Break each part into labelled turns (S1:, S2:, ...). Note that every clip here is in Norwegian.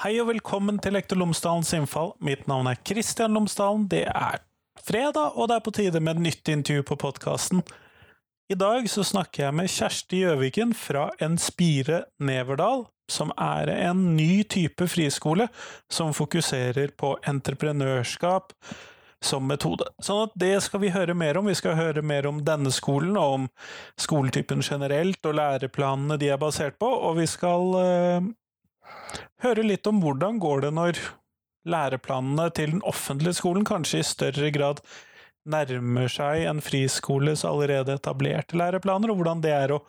S1: Hei og velkommen til Lektor Lomsdalens innfall. Mitt navn er Kristian Lomsdalen. Det er fredag, og det er på tide med et nytt intervju på podkasten. I dag så snakker jeg med Kjersti Gjøviken fra Enspire Neverdal, som er en ny type friskole som fokuserer på entreprenørskap som metode. Sånn at det skal vi høre mer om. Vi skal høre mer om denne skolen, og om skoletypen generelt, og læreplanene de er basert på, og vi skal uh, høre litt om hvordan går det når læreplanene til den offentlige skolen kanskje i større grad nærmer seg en friskoles allerede etablerte læreplaner, og hvordan det er å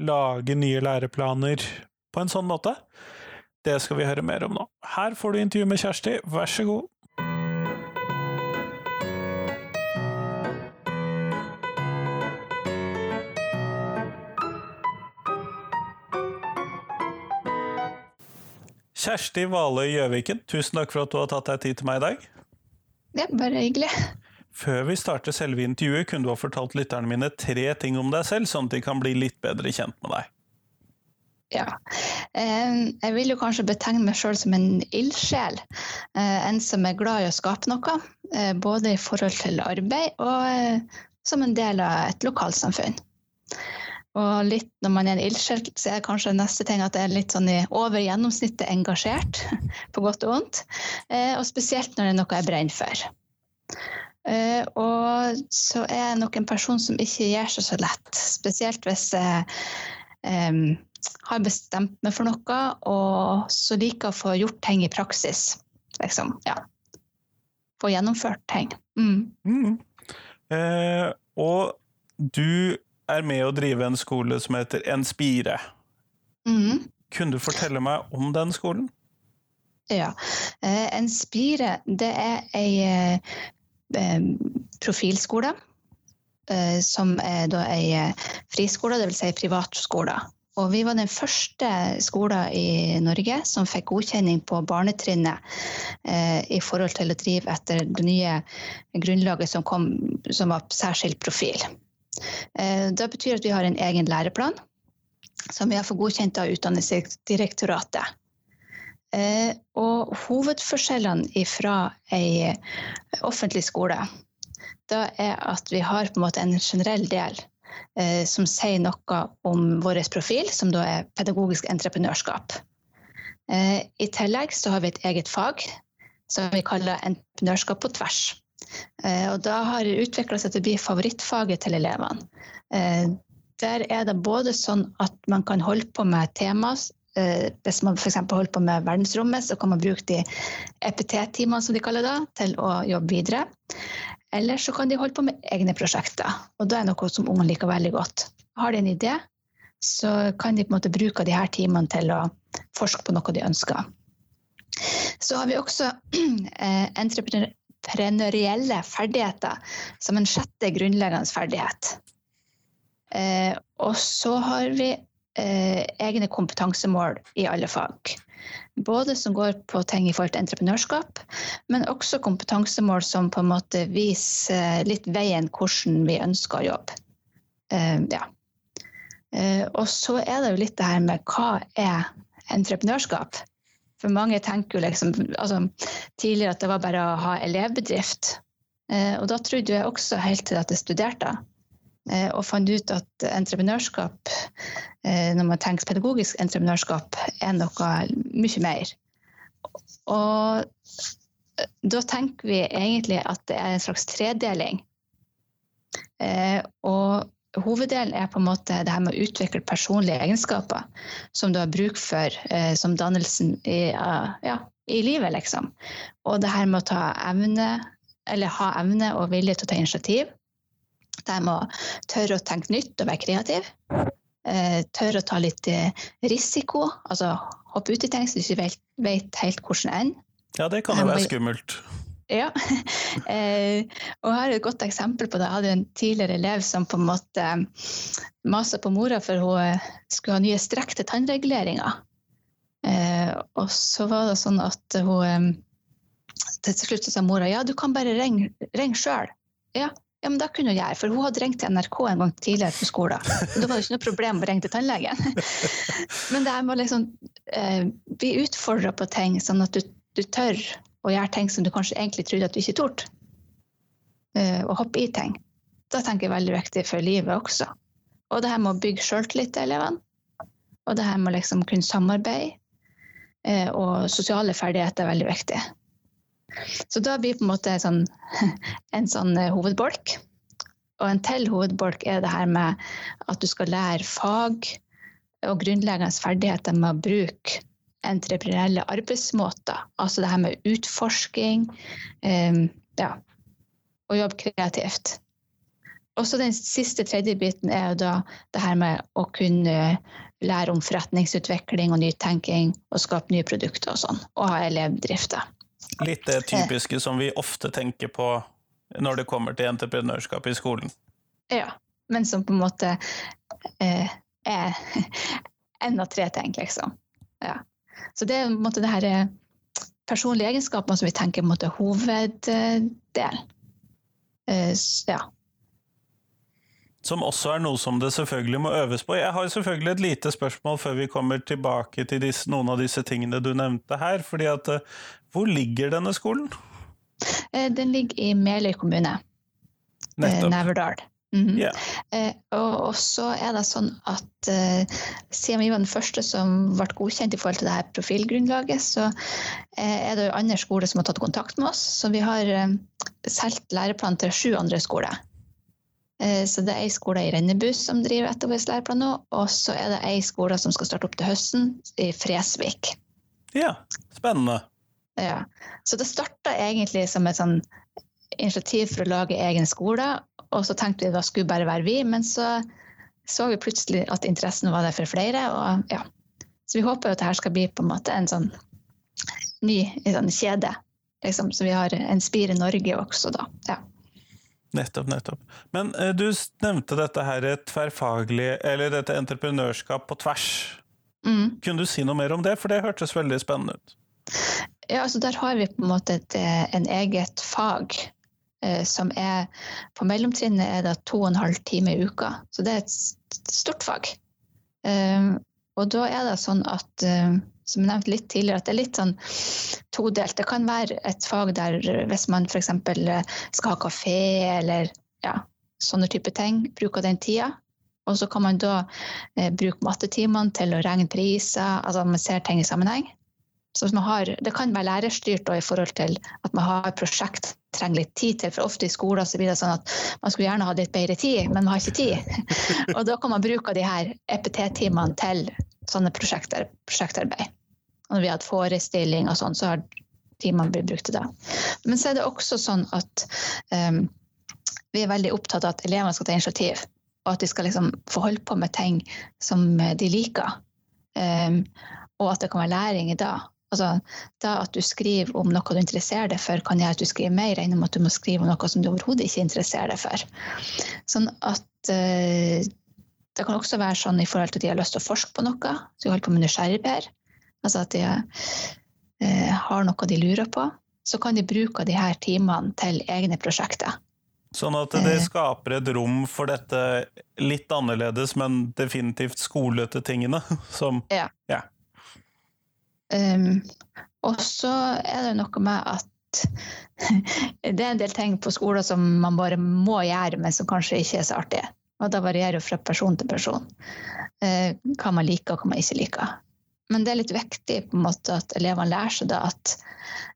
S1: lage nye læreplaner på en sånn måte. Det skal vi høre mer om nå. Her får du intervju med Kjersti, vær så god. Kjersti Valøy Gjøviken, tusen takk for at du har tatt deg tid til meg i dag.
S2: Ja, bare hyggelig.
S1: Før vi starter selve intervjuet, kunne du ha fortalt lytterne mine tre ting om deg selv, sånn at de kan bli litt bedre kjent med deg.
S2: Ja. Jeg vil jo kanskje betegne meg sjøl som en ildsjel. Eh, en som er glad i å skape noe. Eh, både i forhold til arbeid og eh, som en del av et lokalsamfunn. Og litt når man er en ildsjel, så er kanskje neste ting at jeg er litt sånn i over gjennomsnittet engasjert, på godt og vondt. Eh, og spesielt når det er noe jeg brenner for. Eh, og så er jeg nok en person som ikke gir seg så lett. Spesielt hvis jeg um, har bestemt meg for noe, og så liker å få gjort ting i praksis. Liksom. Ja. Få gjennomført ting. Mm.
S1: Mm. Eh, og du er med å drive en skole som heter Enspire. Mm. Kunne du fortelle meg om den skolen?
S2: Ja. Eh, Spire, det er ei eh, profilskole. Eh, som er da ei friskole, dvs. Si privatskole. Og vi var den første skolen i Norge som fikk godkjenning på barnetrinnet eh, i forhold til å drive etter det nye grunnlaget som, kom, som var særskilt profil. Eh, det betyr at vi har en egen læreplan som vi har fått godkjent av Utdanningsdirektoratet. Eh, og hovedforskjellene fra ei offentlig skole da er at vi har en en generell del eh, som sier noe om vår profil, som da er pedagogisk entreprenørskap. I tillegg så har vi et eget fag som vi kaller entreprenørskap på tvers. Eh, og da har det utvikla seg til å bli favorittfaget til elevene. Eh, der er det både sånn at man kan holde på med tema. Eh, hvis man f.eks. holder på med verdensrommet, så kan man bruke de EPT-timene som de kaller det, til å jobbe videre. Eller så kan de holde på med egne prosjekter. Og det er noe som ungene liker veldig godt. Har de en idé, så kan de på en måte bruke de her timene til å forske på noe de ønsker. Så har vi også entreprenør entreprenørielle ferdigheter som en sjette grunnleggende ferdighet. Eh, og så har vi eh, egne kompetansemål i alle fag. Både som går på ting i forhold til entreprenørskap, men også kompetansemål som på en måte viser litt veien hvordan vi ønsker å jobbe. Eh, ja. Eh, og så er det jo litt det her med hva er entreprenørskap? For mange tenker jo liksom altså, tidligere at det var bare å ha elevbedrift. Eh, og da trodde jeg også helt til at jeg studerte. Eh, og fant ut at entreprenørskap, eh, når man tenker pedagogisk entreprenørskap, er noe mye mer. Og da tenker vi egentlig at det er en slags tredeling. Og hoveddelen er på en måte det her med å utvikle personlige egenskaper som du har bruk for eh, som dannelsen i, uh, ja, i, livet, liksom. Og det her med å ta evne, eller ha evne og vilje til å ta initiativ. Det her med å tørre å tenke nytt og være kreativ. Eh, tørre å ta litt eh, risiko, altså hoppe ut i ting som du ikke vet, vet helt hvordan ender.
S1: Ja, det kan jo være skummelt.
S2: Ja. Eh, og her er et godt eksempel på det. Jeg hadde en tidligere elev som på en måte masa på mora for hun eh, skulle ha nye strekk til tannreguleringa. Eh, og så var det sånn at hun til slutt sa mora ja, du kan bare ringe ring sjøl. Ja, Ja, men da kunne hun gjøre, for hun hadde ringt til NRK en gang tidligere på skolen. Og da var det ikke noe problem å ringe til tannlegen. Men det her med å liksom eh, bli utfordra på ting, sånn at du, du, tør å gjøre ting som du kanskje egentlig trodde at du ikke torde. Eh, å hoppe i ting. Da tenker jeg veldig viktig for livet også. Og det her med å bygge sjøltillit til elevene. Og det her med å liksom kunne samarbeide. Eh, og sosiale ferdigheter er veldig viktig. Så da blir på en måte sånn, en sånn eh, hovedbolk. Og en til hovedbolk er det her med at du skal lære fag og grunnleggende ferdigheter med å bruke entreprenelle arbeidsmåter. Altså det her med utforsking um, ja, og jobbe kreativt. Og så den siste, tredje biten er jo da det her med å kunne lære om forretningsutvikling og nytenking og skape nye produkter og sånn, og ha elevdrifter.
S1: Litt det typiske som vi ofte tenker på når det kommer til entreprenørskap i skolen.
S2: Ja, men som på en måte eh, er én av tre ting, liksom. Ja. Så det er måte det her eh, personlige egenskapene som vi tenker på en måte hoveddel. Eh, ja.
S1: Som også er noe som det selvfølgelig må øves på. Jeg har selvfølgelig et lite spørsmål før vi kommer tilbake til disse, noen av disse tingene du nevnte her. fordi at, eh, Hvor ligger denne skolen?
S2: Den ligger i Meløy kommune. Neverdal. Mm -hmm. yeah. og så er det sånn at siden vi var den første som ble godkjent i forhold til det her profilgrunnlaget, så er det jo andre skoler som har tatt kontakt med oss. Så vi har solgt læreplan til sju andre skoler. Eh, så det er ei skole i Rennebu som driver etterarbeidslæreplanen nå, og så er det ei skole som skal starte opp til høsten, i Fresvik.
S1: Ja, spennende.
S2: Ja. Så det starta egentlig som et sånn initiativ for å lage egen skole, og så tenkte vi det skulle bare være vi, men så så vi plutselig at interessen var der for flere, og ja. Så vi håper at dette skal bli på en måte en sånn ny en sånn kjede, liksom, så vi har en Spire Norge også, da. Ja.
S1: Nettopp, nettopp. Men eh, du nevnte dette her tverrfaglig, eller dette entreprenørskap på tvers. Mm. Kunne du si noe mer om det, for det hørtes veldig spennende ut?
S2: Ja, altså Der har vi på en måte et, eh, en eget fag eh, som er På mellomtrinnet er det to og en halv time i uka, så det er et stort fag. Um, og da er det sånn at um, som jeg nevnte litt tidligere, at det er litt sånn todelt. Det kan være et fag der hvis man f.eks. skal ha kafé eller ja, sånne type ting, bruker den tida. Og så kan man da eh, bruke mattetimene til å regne priser, altså man ser ting i sammenheng. Så har, det kan være lærerstyrt i forhold til at man har prosjekt trenger litt tid til. For ofte i skoler så blir det sånn at man skulle gjerne ha litt bedre tid, men man har ikke tid. og da kan man bruke de her EPT-timene til sånne prosjekter, prosjektarbeid. Og når vi har hatt forestilling og sånn, så har timene blitt brukt til det. Men så er det også sånn at um, vi er veldig opptatt av at elevene skal ta initiativ. Og at de skal liksom få holde på med ting som de liker. Um, og at det kan være læring i det. Altså, da at du skriver om noe du interesserer deg for, kan gjøre at du skriver mer enn om at du må skrive om noe som du overhodet ikke interesserer deg for. Sånn at uh, det kan også være sånn i forhold til at de har lyst til å forske på noe, så de holder på med nysgjerrigper. Altså at de eh, har noe de lurer på. Så kan de bruke de her timene til egne prosjekter.
S1: Sånn at det eh. skaper et rom for dette litt annerledes, men definitivt skolete tingene. Som,
S2: ja. ja. Um, og så er det noe med at det er en del ting på skolen som man bare må gjøre, men som kanskje ikke er så artige. Og da varierer det fra person til person uh, hva man liker og hva man ikke liker. Men det er litt viktig på en måte at elevene lærer seg da at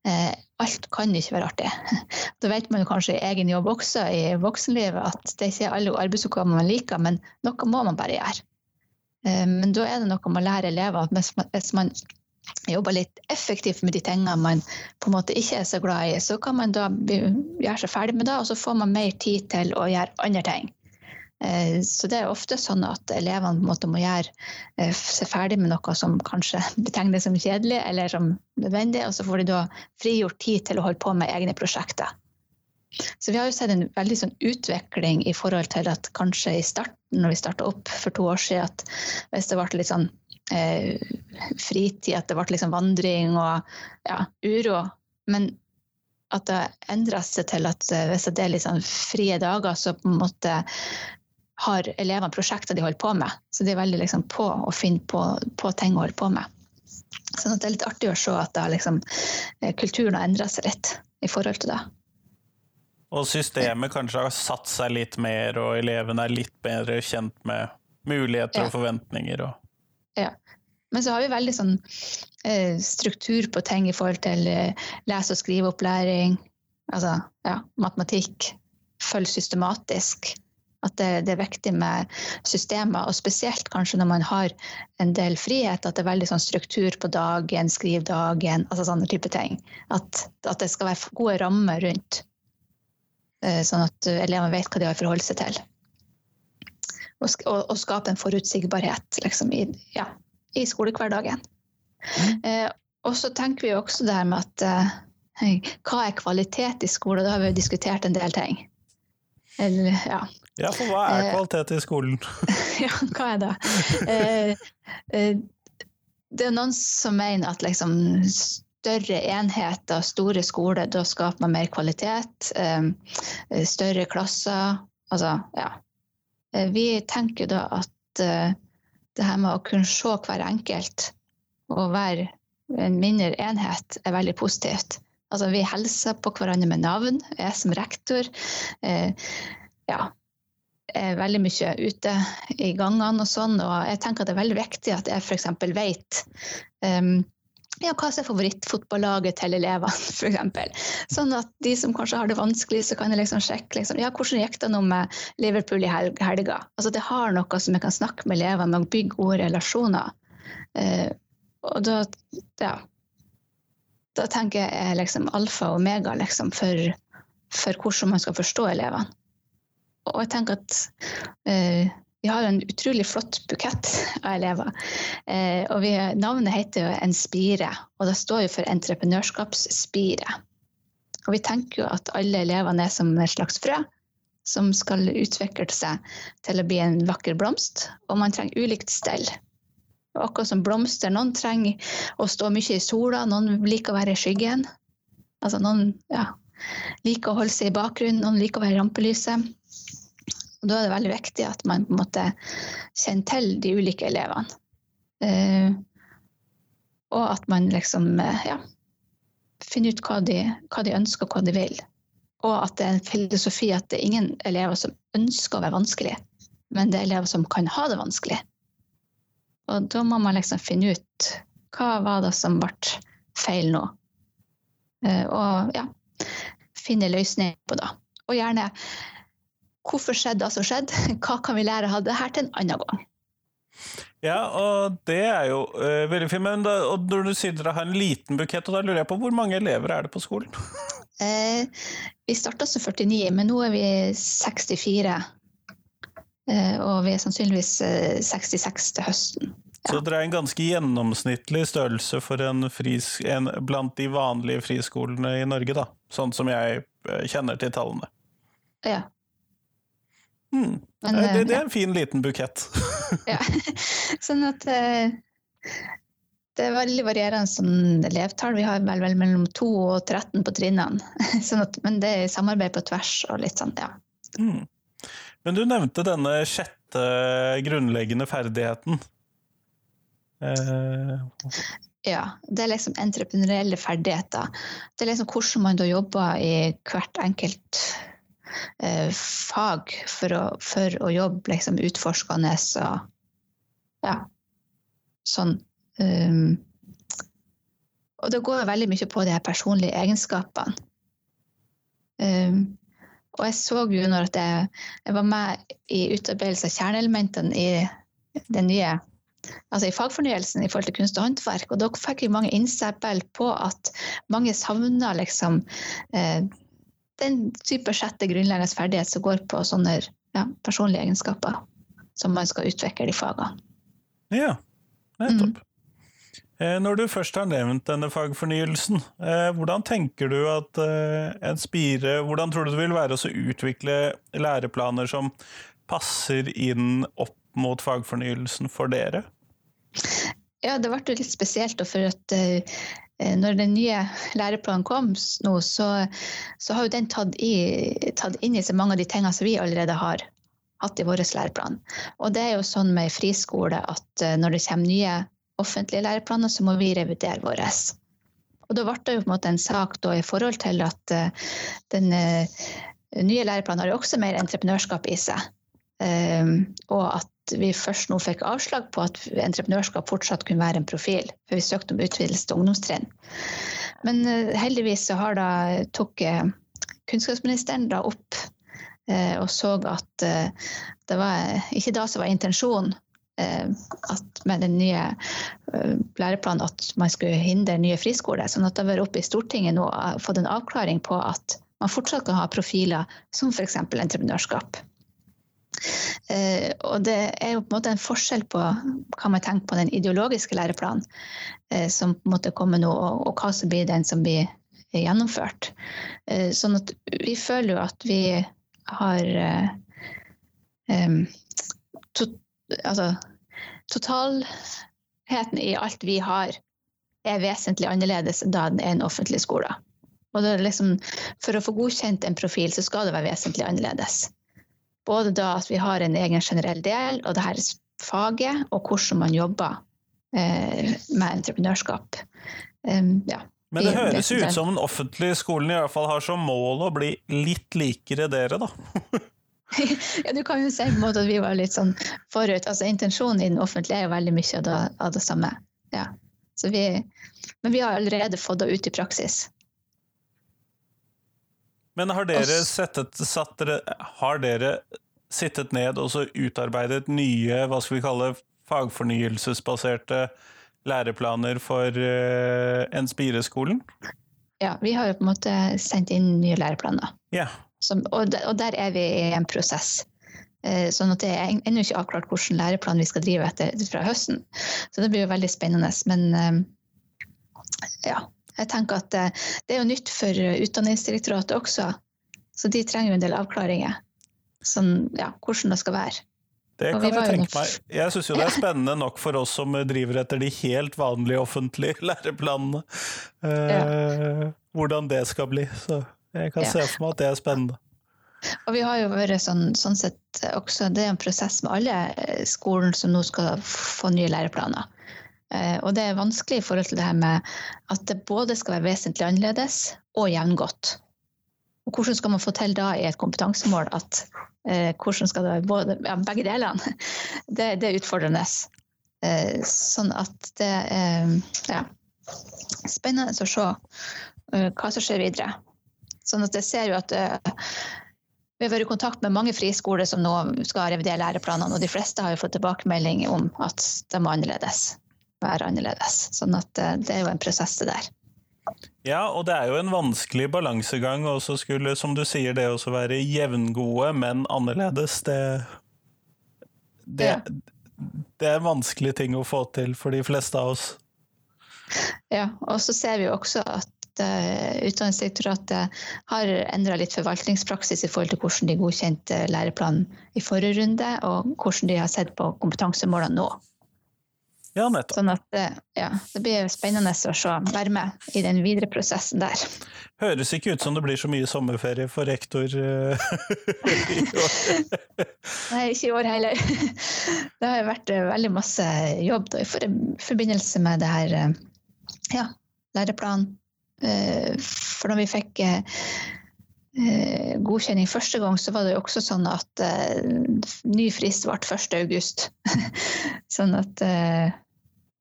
S2: eh, alt kan ikke være artig. Da vet man jo kanskje i egen jobb også i voksenlivet at det ikke er alle arbeidsoppgaver man liker, men noe må man bare gjøre. Eh, men da er det noe med å lære elever at hvis man, hvis man jobber litt effektivt med de tingene man på en måte ikke er så glad i, så kan man da gjøre seg ferdig med det, og så får man mer tid til å gjøre andre ting. Eh, så det er ofte sånn at elevene må gjøre eh, seg ferdig med noe som kanskje betegnes som kjedelig eller som nødvendig, og så får de da frigjort tid til å holde på med egne prosjekter. Så vi har jo sett en veldig sånn utvikling i forhold til at kanskje i starten, når vi starta opp for to år siden, at hvis det ble litt sånn fritid, at det ble liksom vandring og ja, uro Men at det endra seg til at eh, hvis det er sånn frie dager, så på en måte har elevene prosjekter de holder på med. Så de er veldig liksom på å finne på, på ting å holde på med. Sånn at det er litt artig å se at liksom, eh, kulturen har endra seg litt i forhold til det.
S1: Og systemet kanskje har satt seg litt mer, og elevene er litt bedre kjent med muligheter
S2: Ja.
S1: og forventninger. Og...
S2: Ja. Men så har vi veldig sånn eh, struktur på ting i forhold til eh, lese- og skriveopplæring, altså ja, matematikk. Følg systematisk. At det, det er viktig med systemer, og spesielt kanskje når man har en del frihet, at det er veldig sånn struktur på dagen, skriv dagen, altså sånne type ting. At, at det skal være gode rammer rundt, eh, sånn at eh, elevene vet hva de har å forholde seg til. Og, og, og skape en forutsigbarhet liksom, i, ja, i skolehverdagen. Eh, og så tenker vi også det her med at eh, hva er kvalitet i skole? Da har vi jo diskutert en del ting. Eller, ja.
S1: Ja, for hva er
S2: Eh,
S1: kvalitet i skolen?
S2: ja, hva er det? Eh, eh, det er noen som mener at liksom større enheter, store skoler, da skaper man mer kvalitet. Eh, større klasser. Altså, ja. Eh, vi tenker da at eh, det her med å kunne se hver enkelt og være en mindre enhet er veldig positivt. Altså, vi hilser på hverandre med navn. Jeg som rektor eh, ja, er veldig mye ute i gangene og sånn, og jeg tenker at det er veldig viktig at jeg f.eks. vet um, ja, hva er favorittfotballaget til elevene, f.eks. Sånn at de som kanskje har det vanskelig, så kan jeg liksom sjekke liksom, ja, hvordan gikk det nå med Liverpool i helga. Altså, det har noe som jeg kan snakke med elevene å bygge gode relasjoner. Eh, og da, ja, da tenker jeg liksom alfa og omega liksom, for, for hvordan man skal forstå elevene. Og jeg tenker at eh, vi har en utrolig flott bukett av elever. Eh, og vi, navnet heter jo En spire, og det står jo for entreprenørskapsspire. Og vi tenker jo at alle elevene er som et slags frø som skal utvikle seg til å bli en vakker blomst, og man trenger ulikt stell. Og akkurat som blomster, noen trenger å stå mye i sola, noen liker å være i skyggen. Altså noen ja, liker å holde seg i bakgrunnen, noen liker å være i rampelyset. Og da er det veldig viktig at man på en måte kjenner til de ulike elevene. Eh, og at man liksom eh, ja, finner ut hva de, hva de ønsker og hva de vil. Og at det er en filosofi at det er ingen elever som ønsker å være vanskelig, men det er elever som kan ha det vanskelig. Og da må man liksom finne ut hva var det som ble feil nå. Eh, og ja, finne løsninger på det. Og gjerne hvorfor skjedde det som skjedde? Hva kan vi lære av det her til en annen gang?
S1: Ja, og det er jo uh, veldig fint. Men da, og når du sier dere har en liten bukett, og da lurer jeg på hvor mange elever er det på skolen?
S2: Eh, vi starta som 49, men nå er vi 64. Eh, og vi er sannsynligvis eh, 66 til høsten.
S1: Så dere er en ganske gjennomsnittlig størrelse for en fris, en, blant de vanlige friskolene i Norge, da. Sånn som jeg eh, kjenner til tallene.
S2: Ja.
S1: Hmm.
S2: Men,
S1: Eh, det,
S2: eh,
S1: det er en fin liten bukett.
S2: ja. sånn at eh, det er veldig varierende sånn elevtall. Vi har vel, vel mellom 2 og 13 på trinnene. sånn at, men det er samarbeid på tvers og litt sånn, ja.
S1: Mm. Men du nevnte denne sjette grunnleggende ferdigheten. Eh,
S2: Ja, det er liksom entreprenørielle ferdigheter. Det er liksom hvordan man da jobber i hvert enkelt eh, fag for å, for å jobbe liksom utforskende og ja, sånn. Um, og det går veldig mye på de personlige egenskapene. Um, og jeg så jo når jeg, jeg var med i utarbeidelse av kjerneelementene i den nye altså i fagfornyelsen i forhold til kunst og håndverk. Og da fikk vi mange innspill på at mange savner liksom eh, den type sjette grunnleggende ferdighet som går på sånne ja, personlige egenskaper som man skal utvikle i fagene.
S1: ja, nettopp. Mm. Når du først har nevnt denne fagfornyelsen, eh, hvordan tenker du at eh, en spire Hvordan tror du det vil være å utvikle læreplaner som passer inn opp mot fagfornyelsen for dere?
S2: Ja, det ble litt spesielt, for at eh, eh, når den nye læreplanen kom nå, så, så har jo den tatt, i, tatt, inn i seg mange av de tingene som vi allerede har hatt i vår læreplan. Og det er jo sånn med friskole at eh, når det kommer nye offentlige læreplaner, så må vi revidere vår. Og da ble det jo på en måte en sak i forhold til at uh, den nye læreplanen har jo også mer entreprenørskap i seg. Og at vi først nå fikk avslag på at entreprenørskap fortsatt kunne være en profil, for vi søkte om utvidelse til ungdomstrinn. Men uh, heldigvis så da tok kunnskapsministeren da opp og så at det var ikke da som var intensjonen Eh, med den nye eh, læreplanen at man skulle hindre nye friskoler. sånn at det har vært oppe i Stortinget nå og fått en avklaring på at man fortsatt kan ha profiler som f.eks. entreprenørskap. Eh, og det er jo på en måte en forskjell på hva man tenker på den ideologiske læreplanen som på en kommer nå, og, hva som blir den som blir gjennomført. sånn at vi føler jo at vi har um, to, altså, totalheten i alt vi har, er vesentlig annerledes da den er en offentlig skole. Og liksom, for å få godkjent en profil, så skal det være vesentlig annerledes. Både da at vi har en egen generell del, og det her faget, og hvordan man jobber eh, med entreprenørskap. Um,
S1: ja. Men det høres ut som den offentlige skolen i hvert fall har som mål å bli litt likere dere, da.
S2: ja, du kan jo si på en måte at vi var litt sånn forut. Altså, intensjonen i den offentlige er jo veldig mye av det, av det samme. Ja. Vi, men vi har allerede fått det ut i praksis.
S1: Men har dere, settet, satt, har dere sittet ned og så utarbeidet nye hva skal vi kalle fagfornyelsesbaserte læreplaner for uh, Enspire-skolen?
S2: Ja, vi har jo på en måte sendt inn nye læreplaner.
S1: Ja.
S2: Som, og, og, der er vi i en prosess. Uh, sånn at det er ennå ikke avklart hvilken læreplan vi skal drive etter fra høsten. Så det blir jo veldig spennende. Men uh, ja, jeg tenker at det, eh, er jo nytt for Utdanningsdirektoratet også. Så de trenger jo en del avklaringer. Sånn, ja, hvordan det skal være.
S1: Det kan jeg tenke meg. Jeg syns jo det er spennende nok for oss som driver etter de helt vanlige offentlige læreplanene. Eh, hvordan det skal bli. Så jeg kan se for meg at det er spennende.
S2: Og vi har jo vært sånn, sånn sett også, Det er en prosess med alle eh, skolen som nå skal få nye læreplaner. Eh, og det er vanskelig i forhold til det her med at det både skal være vesentlig annerledes og jevngodt. Og hvordan skal man få til da i et kompetansemål at eh, hvordan skal det være både, ja, begge delene? Det, det, er utfordrende. Eh, sånn at det er ja, spennende å se eh, hva som skjer videre. Sånn at jeg ser jo at uh, vi har vært i kontakt med mange friskoler som nå skal revidere læreplanene, og de fleste har jo fått tilbakemelding om at de må annerledes, være annerledes. Sånn at uh, det er jo en prosess det der.
S1: Ja, og det er jo en vanskelig balansegang og så skulle, som du sier, det også være jevngode, men annerledes. Det, det, ja. det er en vanskelig ting å få til for de fleste av oss.
S2: Ja, og så ser vi jo også at uh, Utdanningsdirektoratet har endra litt forvaltningspraksis i forhold til hvordan de godkjente læreplanen i forrige runde, og hvordan de har sett på kompetansemålene nå.
S1: Ja, nettopp.
S2: Sånn at uh, ja, det blir spennende å se, være med i den videre prosessen der.
S1: Høres ikke ut som det blir så mye sommerferie for rektor uh, i
S2: år. Nei, ikke i år heller. Det har vært veldig masse jobb da, i forbindelse med det her ja, læreplanen Eh, for når vi fikk eh, eh, godkjenning første gang, så var det jo også sånn at ny frist ble 1.8. sånn at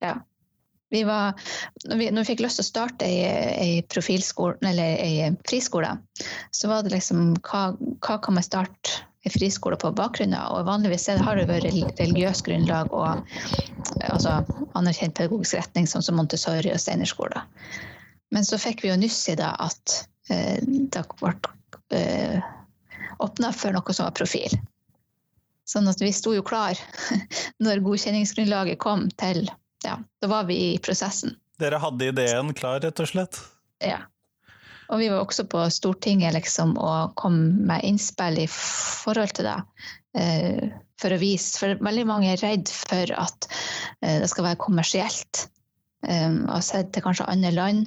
S2: ja. Vi var, når, vi, når vi fikk lyst til å starte ei, ei, ei friskole, så var det liksom hva, hva kan man starte ei friskole på bakgrunn av? Og vanligvis har det vært religiøst grunnlag og altså, anerkjent pedagogisk retning, sånn som Montessori og Steinerskoler. Men så fikk vi jo nyss i det at eh, det ble eh, åpna for noe som var profil. Sånn at vi sto jo klar når godkjenningsgrunnlaget kom til Ja, da var vi i prosessen.
S1: Dere hadde ideen klar, rett og slett?
S2: Ja. Og vi var også på Stortinget liksom, og kom med innspill i forhold til det. Eh, for å vise For veldig mange er redd for at eh, det skal være kommersielt. Um, og sett til kanskje andre land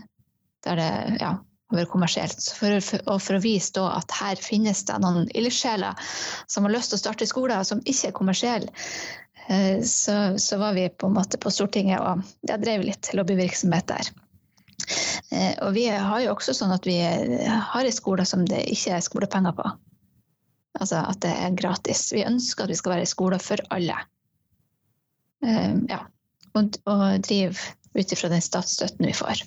S2: der det ja, har vært kommersielt. For, for, og for å vise da at her finnes det noen ildsjeler som har lyst til å starte skoler som ikke er kommersielle, så, så, var vi på en måte på Stortinget og ja, drev litt lobbyvirksomhet der. Uh, og vi har jo også sånn at vi har en skole som det ikke er skolepenger på. Altså at det er gratis. Vi ønsker at vi skal være skole for alle. Uh, ja. Og, og drive ut ifra den statsstøtten vi får.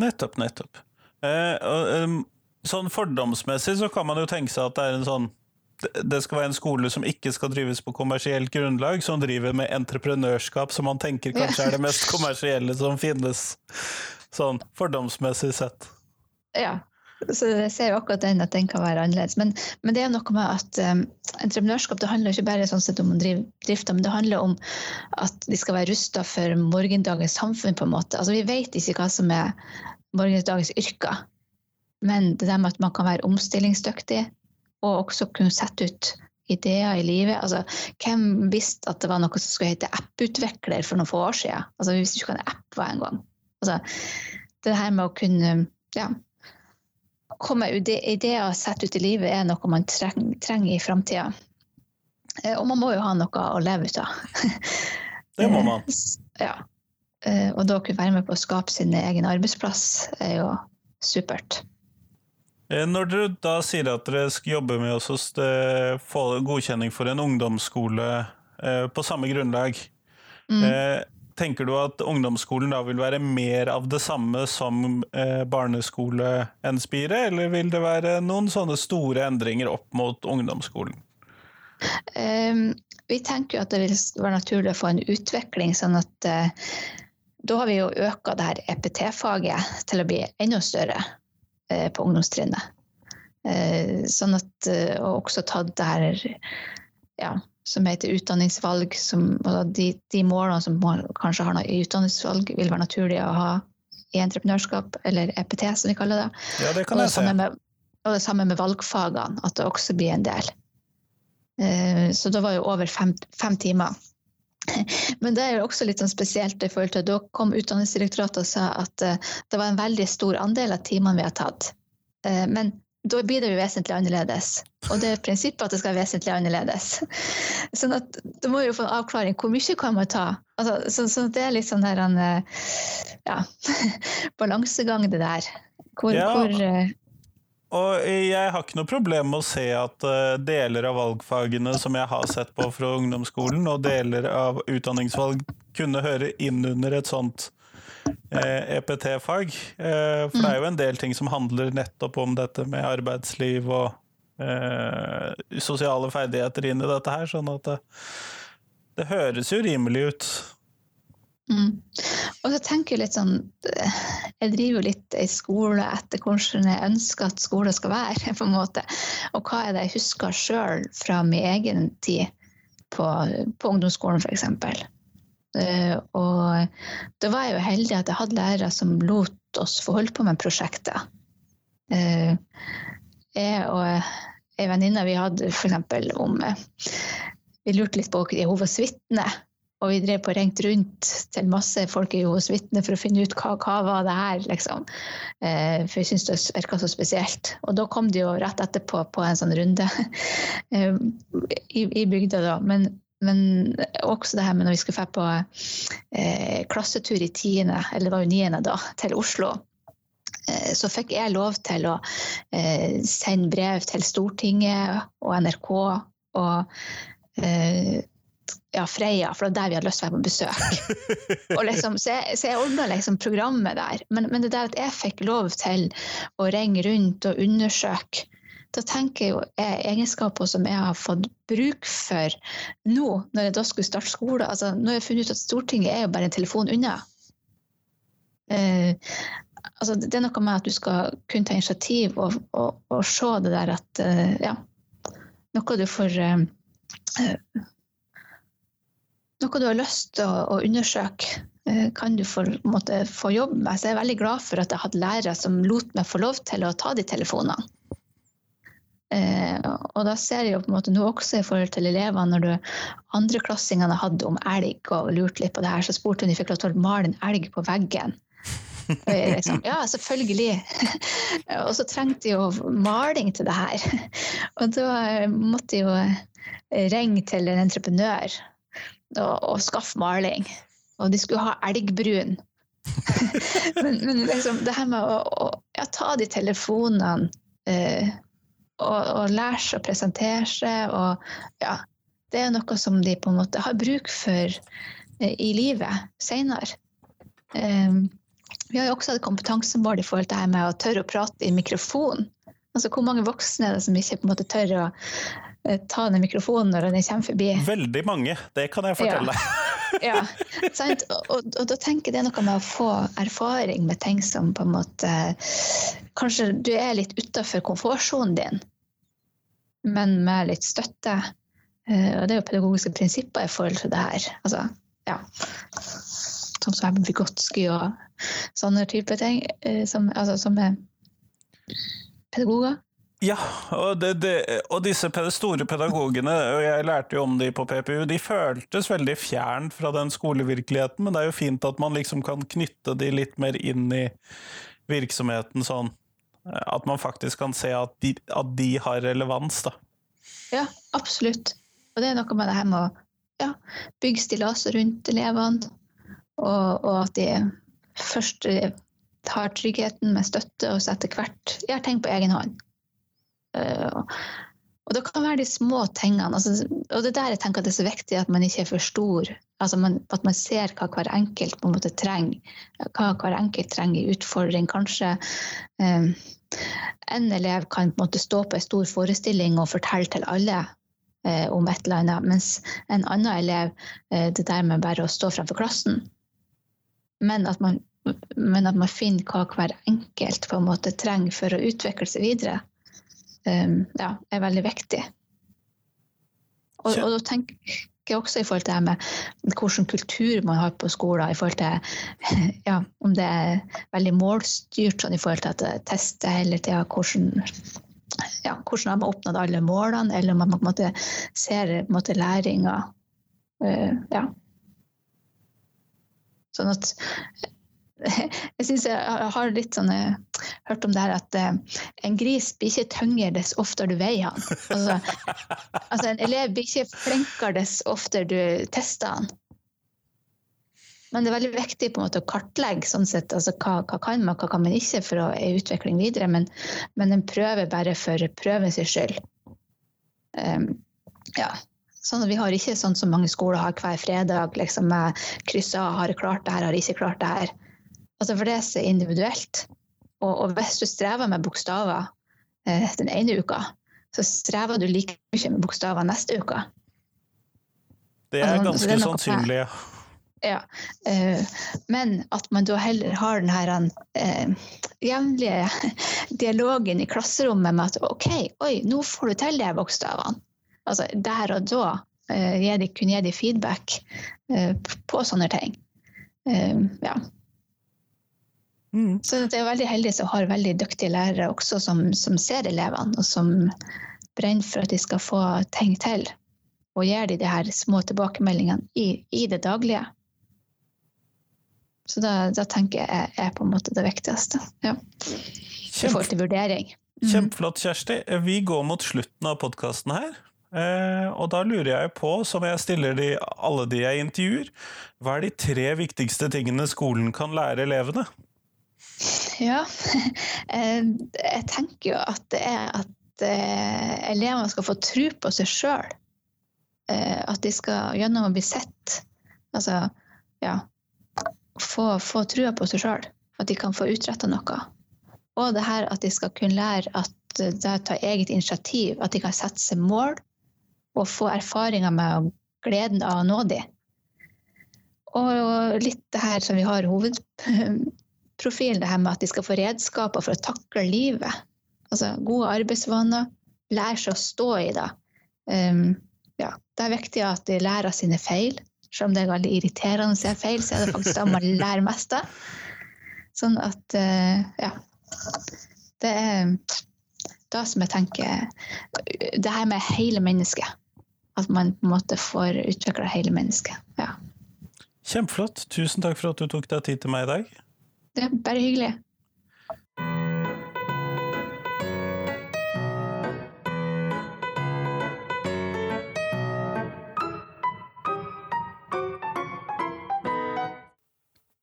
S1: Nettopp, nettopp. Eh, og, um, sånn fordomsmessig så kan man jo tenke seg at det er en sånn det skal være en skole som ikke skal drives på kommersielt grunnlag, som driver med entreprenørskap, som man tenker kanskje er det mest kommersielle som finnes, sånn fordomsmessig sett.
S2: Ja, så jeg ser jo akkurat den at den kan være annerledes. Men, men det er noe med at um, entreprenørskap det handler ikke bare sånn sett om drifta, men det handler om at de skal være rusta for morgendagens samfunn. på en måte. Altså Vi vet ikke hva som er morgendagens yrker, men det der med at man kan være omstillingsdyktig og også kunne sette ut ideer i livet. Altså, hvem visste at det var noe som skulle hete apputvikler for noen få år siden? Altså, vi visste ikke hva en app var engang. Altså, det her med å kunne ja, komme ideer sett ut i livet er noe man treng, trenger i framtida. Eh, og man må jo ha noe å leve ut av.
S1: Det må man.
S2: Ja. Eh, og da kunne være med på å skape sin egen arbeidsplass er jo supert.
S1: Eh, når dere da sier at dere skal jobbe med å få godkjenning for en ungdomsskole på samme grunnlag, mm. Tenker du at ungdomsskolen da vil være mer av det samme som eh, barneskole enn Spire, eller vil det være noen sånne store endringer opp mot ungdomsskolen?
S2: Um, vi tenker jo at det vil være naturlig å få en utvikling, sånn at uh, da har vi jo øka det her EPT-faget til å bli enda større på ungdomstrinnet. Uh, sånn at, og også tatt det her ja, som heter utdanningsvalg. Som, de, de, målene som kanskje har noe i utdanningsvalg, vil være naturlig å ha i entreprenørskap, eller EPT som vi kaller det.
S1: Ja, det kan jeg se.
S2: Med, og det samme med valgfagene, at det også blir en del. Så da var jo over fem, fem, timer. Men det er jo også litt sånn spesielt i forhold til da kom Utdanningsdirektoratet og sa at uh, det var en veldig stor andel av timene vi har tatt. Uh, men da blir det jo vesentlig annerledes. Og det er prinsippet at det skal være vesentlig annerledes. Sånn at du må jo få en avklaring. Hvor mye kan man ta? Altså, så, så, det er litt sånn der en ja, balansegang, det der. Hvor, ja. hvor
S1: og jeg har ikke noe problem med å se at uh, deler av valgfagene som jeg har sett på fra ungdomsskolen, og deler av utdanningsvalg kunne høre inn under et sånt EPT-fag. Eh, e eh, for det er jo en del ting som handler nettopp om dette med arbeidsliv og eh, sosiale ferdigheter inn i dette her, sånn at det, det høres jo rimelig ut.
S2: Mm. Og så tenker jeg litt sånn Jeg driver jo litt i skole etter hvordan jeg ønsker at skolen skal være, på en måte. Og hva er det jeg husker sjøl fra min egen tid på, på ungdomsskolen, f.eks. Eh, og da var jeg jo heldig at jeg hadde lærere som lot oss få holde på med prosjekter. Eh, jeg og ei venninne vi hadde f.eks. om eh, Vi lurte litt på Jehovas vitner. Og vi drev på ringt rundt til masse folk i hos vitner for å finne ut hva, hva var det her, liksom. For jeg syntes det virka så spesielt. Og da kom de jo rett etterpå på en sånn runde i, i bygda, da. Men men også det her med når vi skulle dra på eh, klassetur i tiende, eller det var jo niende da, til Oslo. Eh, så fikk jeg lov til å eh, sende brev til Stortinget og NRK og eh, ja, Freia, for det var der vi hadde lyst til å være på besøk. Liksom, så jeg, så jeg ordna liksom programmet der. Men, men, det der at jeg fikk lov til å ringe rundt og undersøke da tenker jeg jo er egenskaper som jeg har fått bruk for nå, når jeg da skulle starte skole. Altså, nå har jeg funnet ut at Stortinget er jo bare en telefon unna. Uh, altså, det er noe med at du skal kunne ta initiativ og, og, og se det der at uh, ja, noe du får uh, eh Noe du har lyst til å, å undersøke eh, kan du få, måtte, få jobbe med. Så jeg er veldig glad for at jeg hadde lærere som lot meg få lov til å ta de telefonene. Eh, og da ser jeg jo på en måte nå også i forhold til elevene, når du andreklassingene hadde om elg og lurte litt på det her, så spurte hun om de fikk lov til å male en elg på veggen. Liksom, ja, selvfølgelig. og så trengte jeg jo maling til det her. Og da måtte jeg jo ringe til en entreprenør og, og skaffe maling. Og de skulle ha elgbrun. men, men liksom, det her med å, å ja, ta de telefonene eh, og, og lære seg å presentere seg. Og ja, det er noe som de på en måte har bruk for eh, i livet seinere. Eh, vi har jo også hatt kompetansemål i forhold til det her med å tørre å prate i mikrofon. Altså Hvor mange voksne er det som ikke på en måte tør å ta den mikrofonen når den kommer forbi?
S1: Veldig mange, det kan jeg fortelle.
S2: Ja, ja sant? Og, og, og, da tenker jeg det er noe med å få erfaring med ting som på en måte Kanskje du er litt utafor komfortsonen din, men med litt støtte. Uh, og det er jo pedagogiske prinsipper i forhold til det her. Altså, ja. Sånn som Vygotsky og sånne type ting, uh, som, altså, som er pedagoger.
S1: Ja, og, det, det, og, disse store pedagogene, og jeg lærte jo om de på PPU, de føltes veldig fjern fra den skolevirkeligheten, men det er jo fint at man liksom kan knytte de litt mer inn i virksomheten sånn. At man faktisk kan se at de, at de har relevans, da.
S2: Ja, absolutt. Og det er noe med det her med å ja, bygge stillaser rundt elevene, og, og at de først tar tryggheten med støtte, og så etter hvert gjør ting på egen hånd. Uh, og det kan være de små tingene. Altså, og det der jeg tenker det er så viktig at man ikke er for stor. Altså man, at man ser hva hver enkelt på en måte trenger. Hva hver enkelt trenger i utfordring. Kanskje um, en elev kan på en måte stå på en stor forestilling og fortelle til alle uh, om et eller annet, mens en annen elev uh, det der med bare å stå fremfor klassen. Men at man men at man finner hva hver enkelt på en måte trenger for å utvikle seg videre, ja, er veldig viktig. Og, og, da tenker jeg også i forhold til det med hvilken kultur man har på skolen, i forhold til ja, om det er veldig målstyrt sånn i forhold til at det tester hele tida hvordan ja, hvordan har man oppnådd alle målene, eller om man på en måte ser på en måte, læringa. Uh, ja. Sånn at jeg syns jeg har litt sånn hørt om det her at uh, en gris blir ikke tyngre dess oftere du veier han. Altså, altså, en elev blir ikke flinkere dess oftere du tester han. Men det er veldig viktig på en måte å kartlegge sånn sett, altså, hva, hva, kan man, hva kan man ikke for å utvikling videre. Men, men en prøve bare for prøvens skyld. Um, ja. Sånn at vi har ikke sånn som mange skoler har hver fredag, liksom krysser kryss av, har klart det her, har ikke klart det her. Altså for det er så individuelt. Og, og, hvis du strever med bokstaver eh, den ene uka, så strever du like mye med bokstaver neste uke.
S1: Det er altså, ganske det er sannsynlig.
S2: Ja. Ja. men at man da heller har den her eh, jevnlige dialogen i klasserommet med at OK, oi, nå får du til de bokstavene. Altså der og da eh, kunne gi de feedback på sånne ting. ja. Mm. Så det er veldig heldig som har veldig dyktige lærere også, som, som, ser elevene, og som brenner for at de skal få ting til. Og gir de de her små tilbakemeldingene i, i det daglige. Så da, da, tenker jeg er på en måte det viktigste. Ja. I forhold til vurdering.
S1: Mm. Kjempeflott, Kjersti. Vi går mot slutten av podkasten her. Eh, og da lurer jeg på, som jeg stiller de, alle de jeg intervjuer, hva er de tre viktigste tingene skolen kan lære elevene?
S2: Ja, eh, jeg tenker jo at det er at eh, elevene skal få tro på seg sjøl. Eh, at de skal gjennom å bli sett, altså ja, få, få trua på seg sjøl. At de kan få utretta noe. Og det her at de skal kunne lære at det tar eget initiativ, at de kan sette seg mål og få erfaringer med gleden av å nå dem. Og litt det her som vi har hoved, profil, det her med at de skal få redskaper for å takle livet. Altså gode arbeidsvaner, lære seg å stå i det. Um, ja, det er viktig at de lærer sine feil. Selv om det er veldig irriterende å se feil, så er det faktisk da man lærer mest av. Sånn at uh, ja. Det er da som jeg tenker Det her med hele mennesket. At man på en måte får utvikla hele mennesket. Ja.
S1: Kjempeflott. Tusen takk for at du tok deg tid til meg i dag.
S2: Det er bare hyggelig.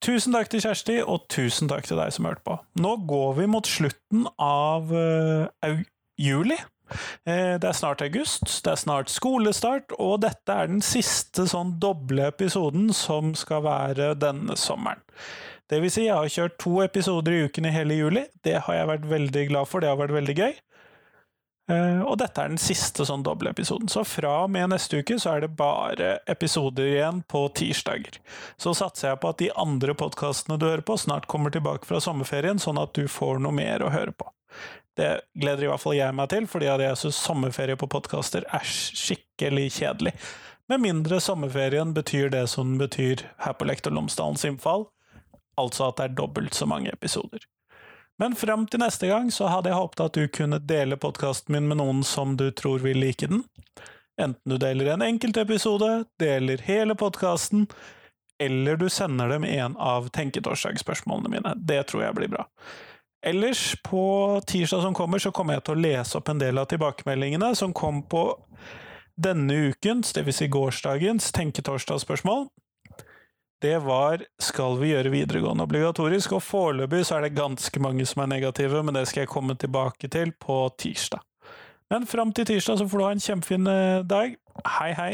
S1: Tusen takk til Kjersti, og tusen takk til deg som hørte på. Nå går vi mot slutten av uh, juli. Eh, det er snart august, det er snart skolestart, og dette er den siste sånn doble episoden som skal være denne sommeren. Det vil si, jeg har kjørt to episoder i uken i hele juli. Det har jeg vært veldig glad for, det har vært veldig gøy. Uh, og dette er den siste sånn dobbeltepisoden. Så fra og med neste uke så er det bare episoder igjen på tirsdager. Så satser jeg på at de andre podkastene du hører på, snart kommer tilbake fra sommerferien, sånn at du får noe mer å høre på. Det gleder i hvert fall jeg meg til, fordi jeg syns sommerferie på podkaster er skikkelig kjedelig. Med mindre sommerferien betyr det som den betyr her på Lektor Lomsdalens innfall, altså at det er dobbelt så mange episoder. Men fram til neste gang så hadde jeg håpet at du kunne dele podkasten min med noen som du tror vil like den. Enten du deler en enkeltepisode, deler hele podkasten, eller du sender dem en av Tenketorsdag-spørsmålene mine. Det tror jeg blir bra. Ellers, på tirsdag som kommer, så kommer jeg til å lese opp en del av tilbakemeldingene som kom på denne ukens, dvs. Si gårsdagens, Tenketorsdag-spørsmål det var skal vi gjøre videregående obligatorisk, og foreløpig så er det ganske mange som er negative, men det skal jeg komme tilbake til på tirsdag. Men fram til tirsdag så får du ha en kjempefin eh, dag. Hei, hei!